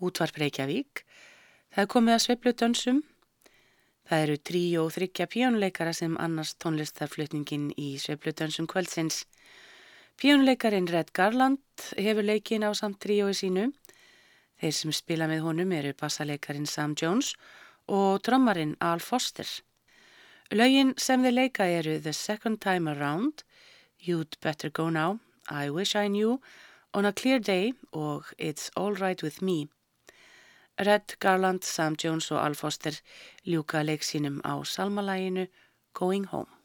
Útvarp Reykjavík. Það er komið að sveiflu dönsum. Það eru trí og þryggja píjónuleikara sem annars tónlistarflutningin í sveiflu dönsum kvöldsins. Píjónuleikarin Red Garland hefur leikin á samt tríói sínu. Þeir sem spila með honum eru bassaleikarin Sam Jones og drömmarinn Al Foster. Laugin sem þeir leika eru The Second Time Around, You'd Better Go Now, I Wish I Knew, On a Clear Day og It's All Right With Me. Red Garland, Sam Jones og Al Foster ljúka leiksínum á salmalæginu Going Home.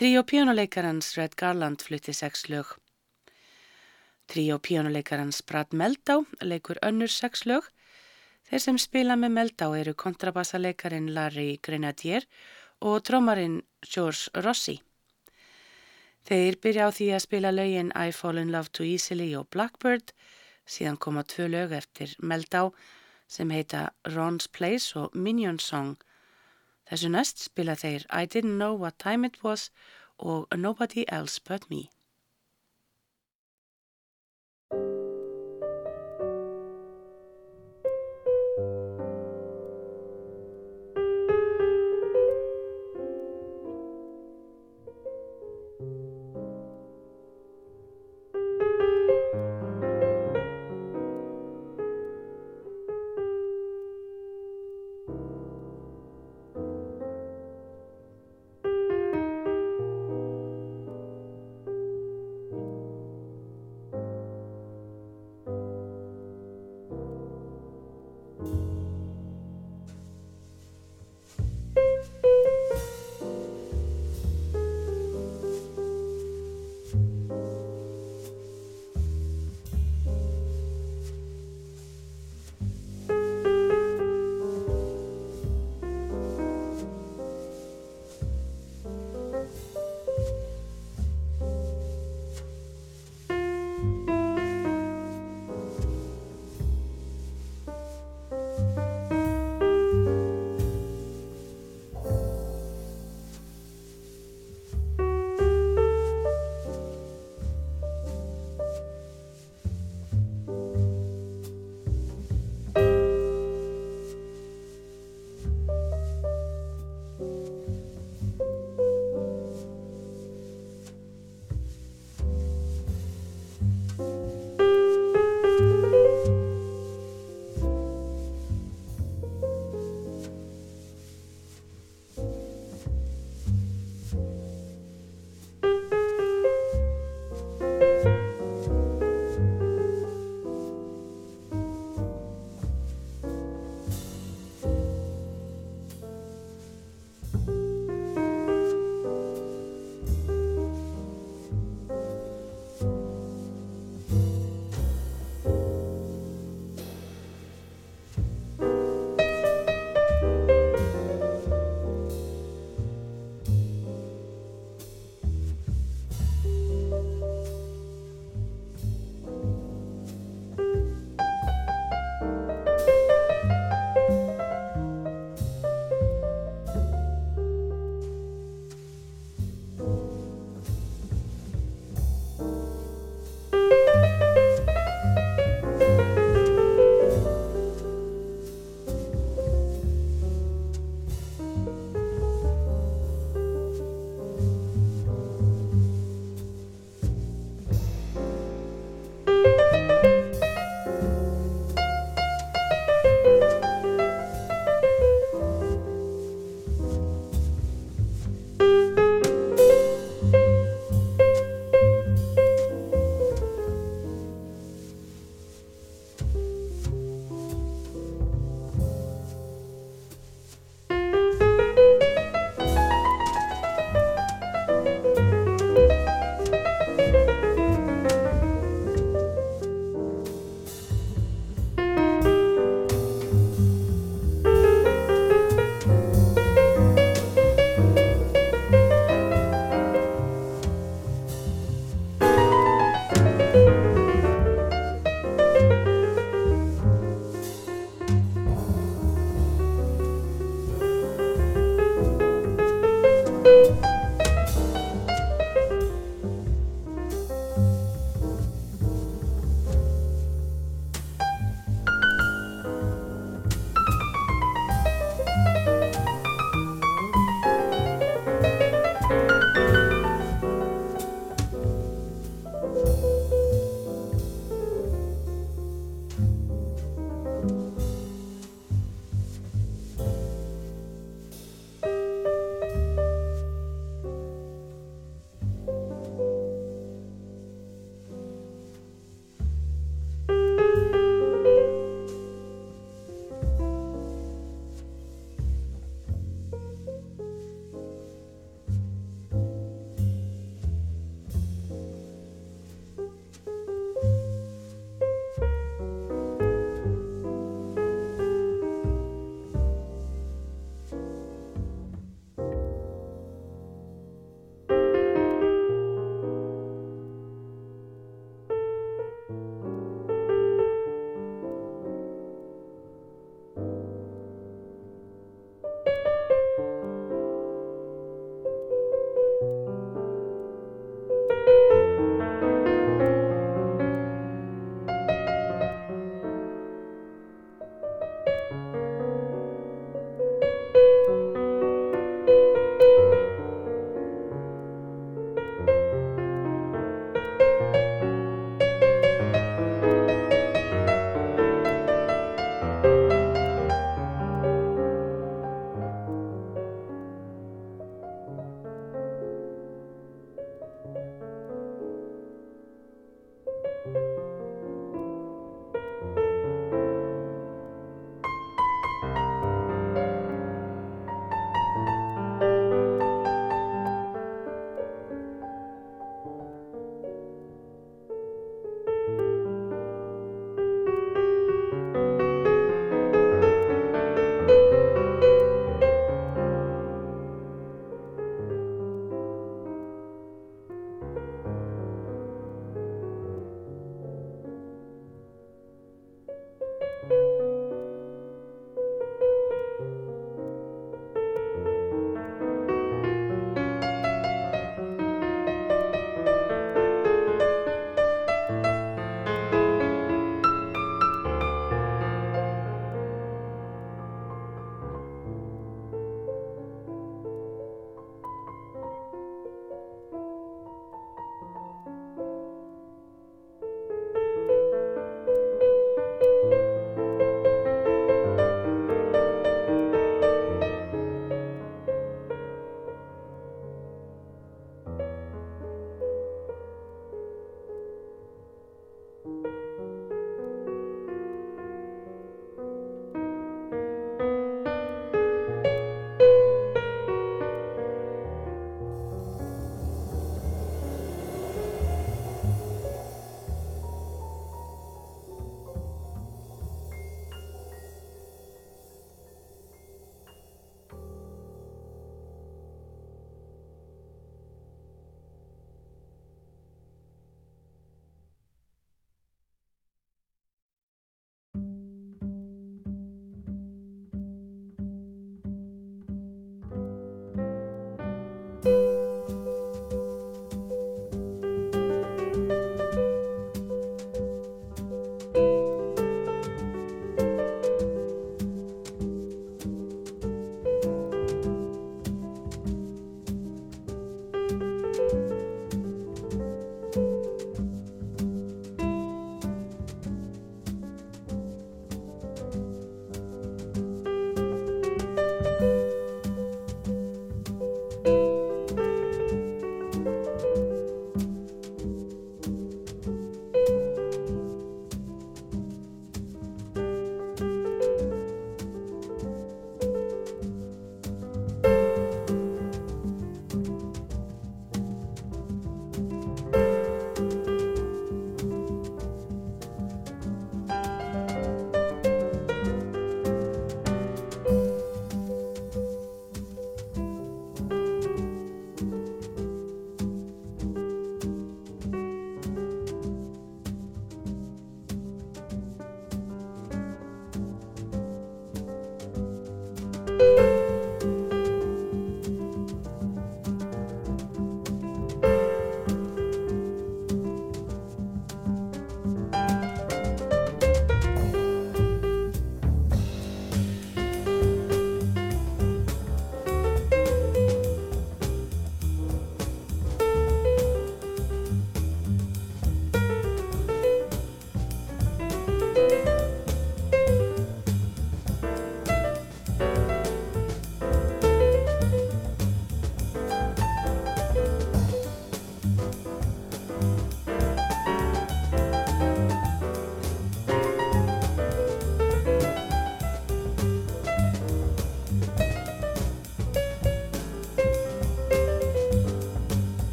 Tríó píjónuleikarans Red Garland flutti sex lög. Tríó píjónuleikarans Brad Meldau leikur önnur sex lög. Þeir sem spila með Meldau eru kontrabassaleikarin Larry Grenadier og trómarinn George Rossi. Þeir byrja á því að spila lögin I Fall in Love Too Easily og Blackbird, síðan koma tvö lög eftir Meldá sem heita Ron's Place og Minion Song. Þessu næst spila þeir I Didn't Know What Time It Was og Nobody Else But Me.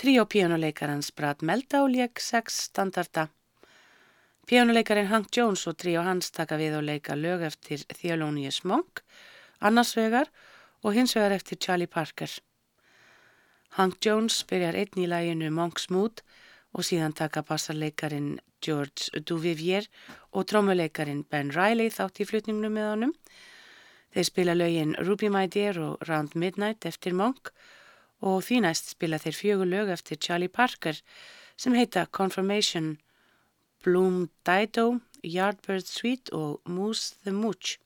Tríó píjónuleikarans Brad Meldau leik sex standarda. Píjónuleikarin Hank Jones og tríó hans taka við og leika lög eftir Theolonius Monk, annars vegar og hins vegar eftir Charlie Parker. Hank Jones byrjar einn í læginu Monk's Mood og síðan taka bassarleikarin George Duvivier og trómuleikarin Ben Riley þátt í flutningnum með honum. Þeir spila lögin Ruby My Dear og Round Midnight eftir Monk og því næst spila þeir fjögur lög eftir Charlie Parker sem heita Confirmation, Bloom Dido, Yardbird Suite og Moose the Mooch.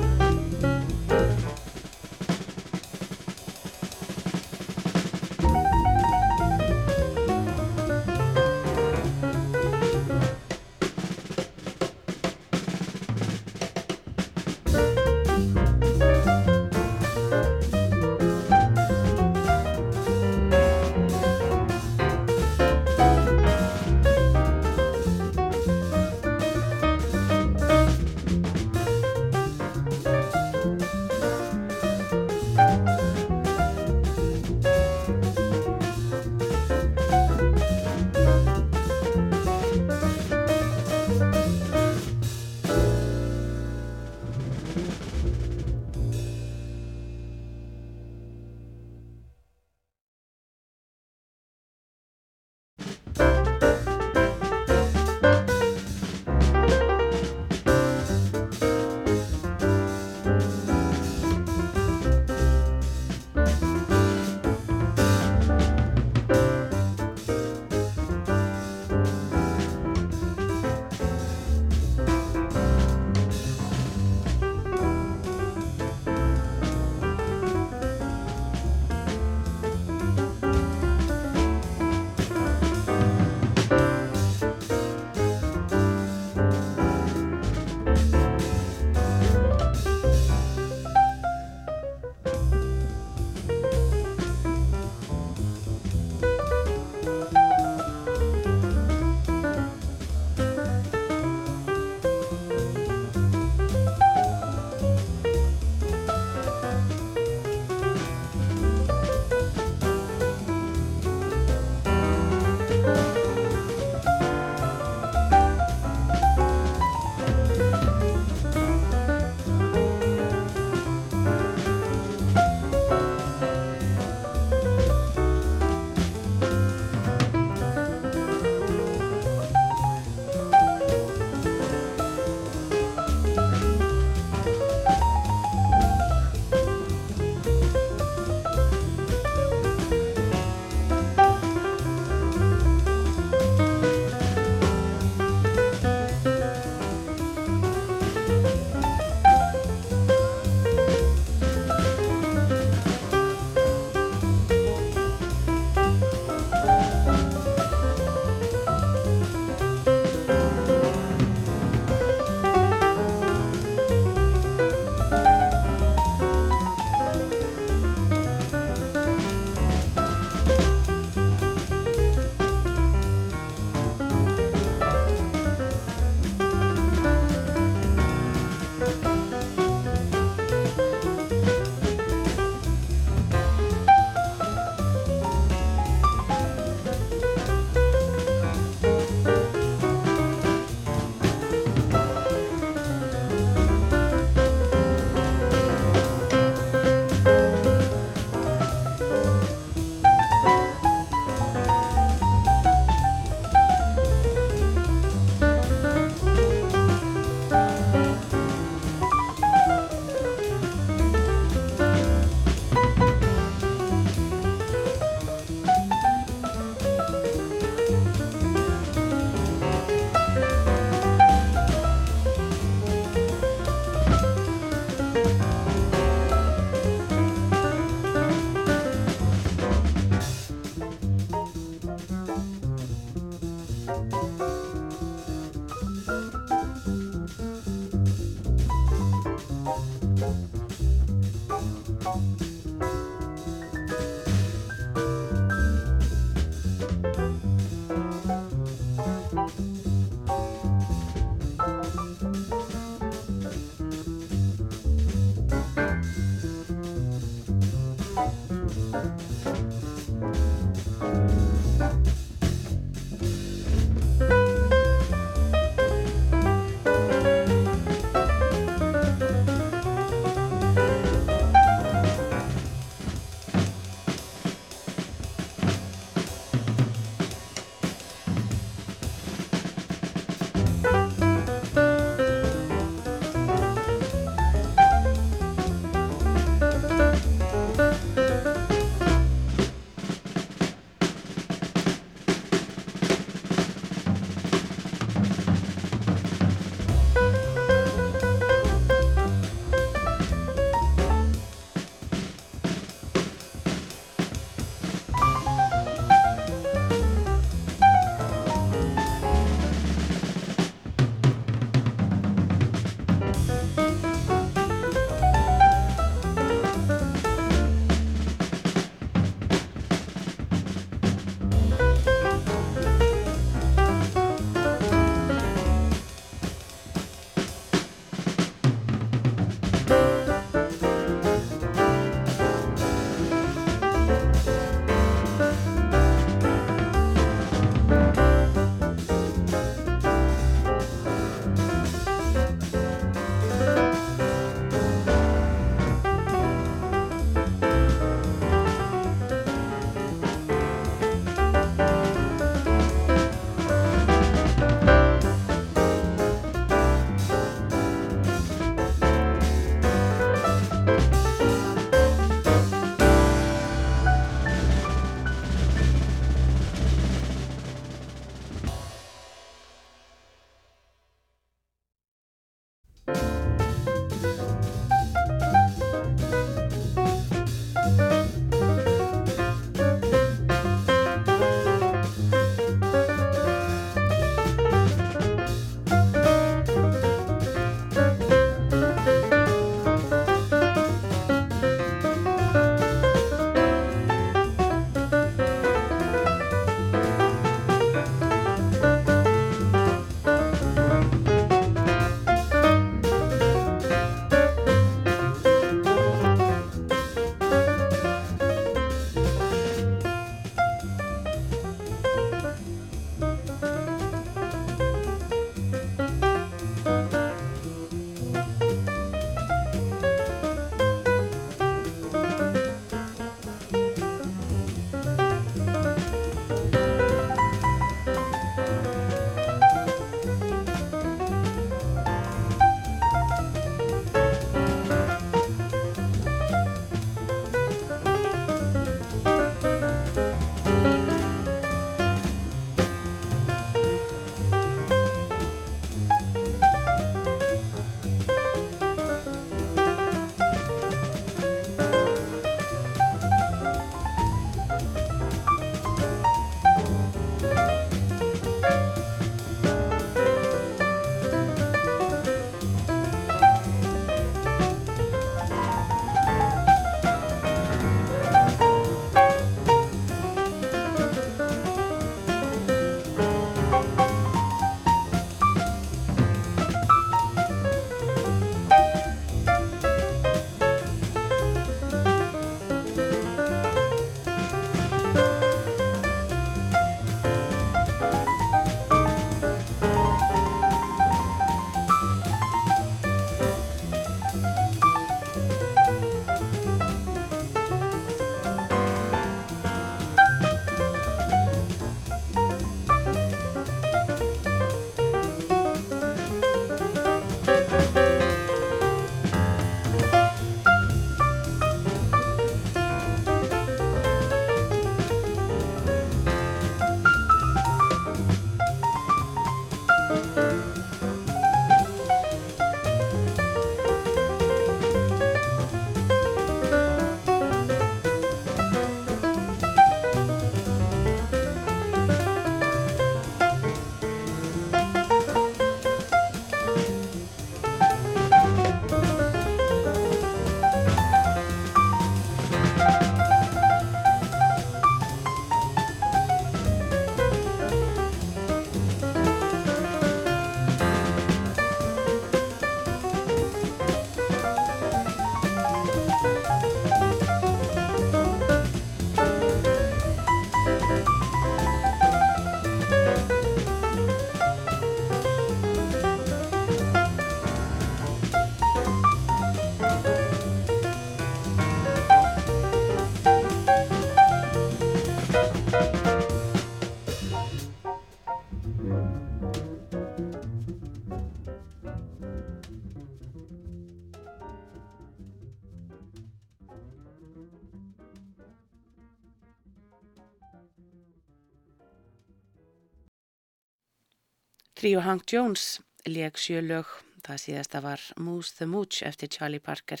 Tríu Hank Jones leik sjölög, það síðasta var Moose the Mooch eftir Charlie Parker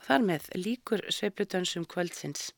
og þar með líkur sveiplutönsum kvöldsins.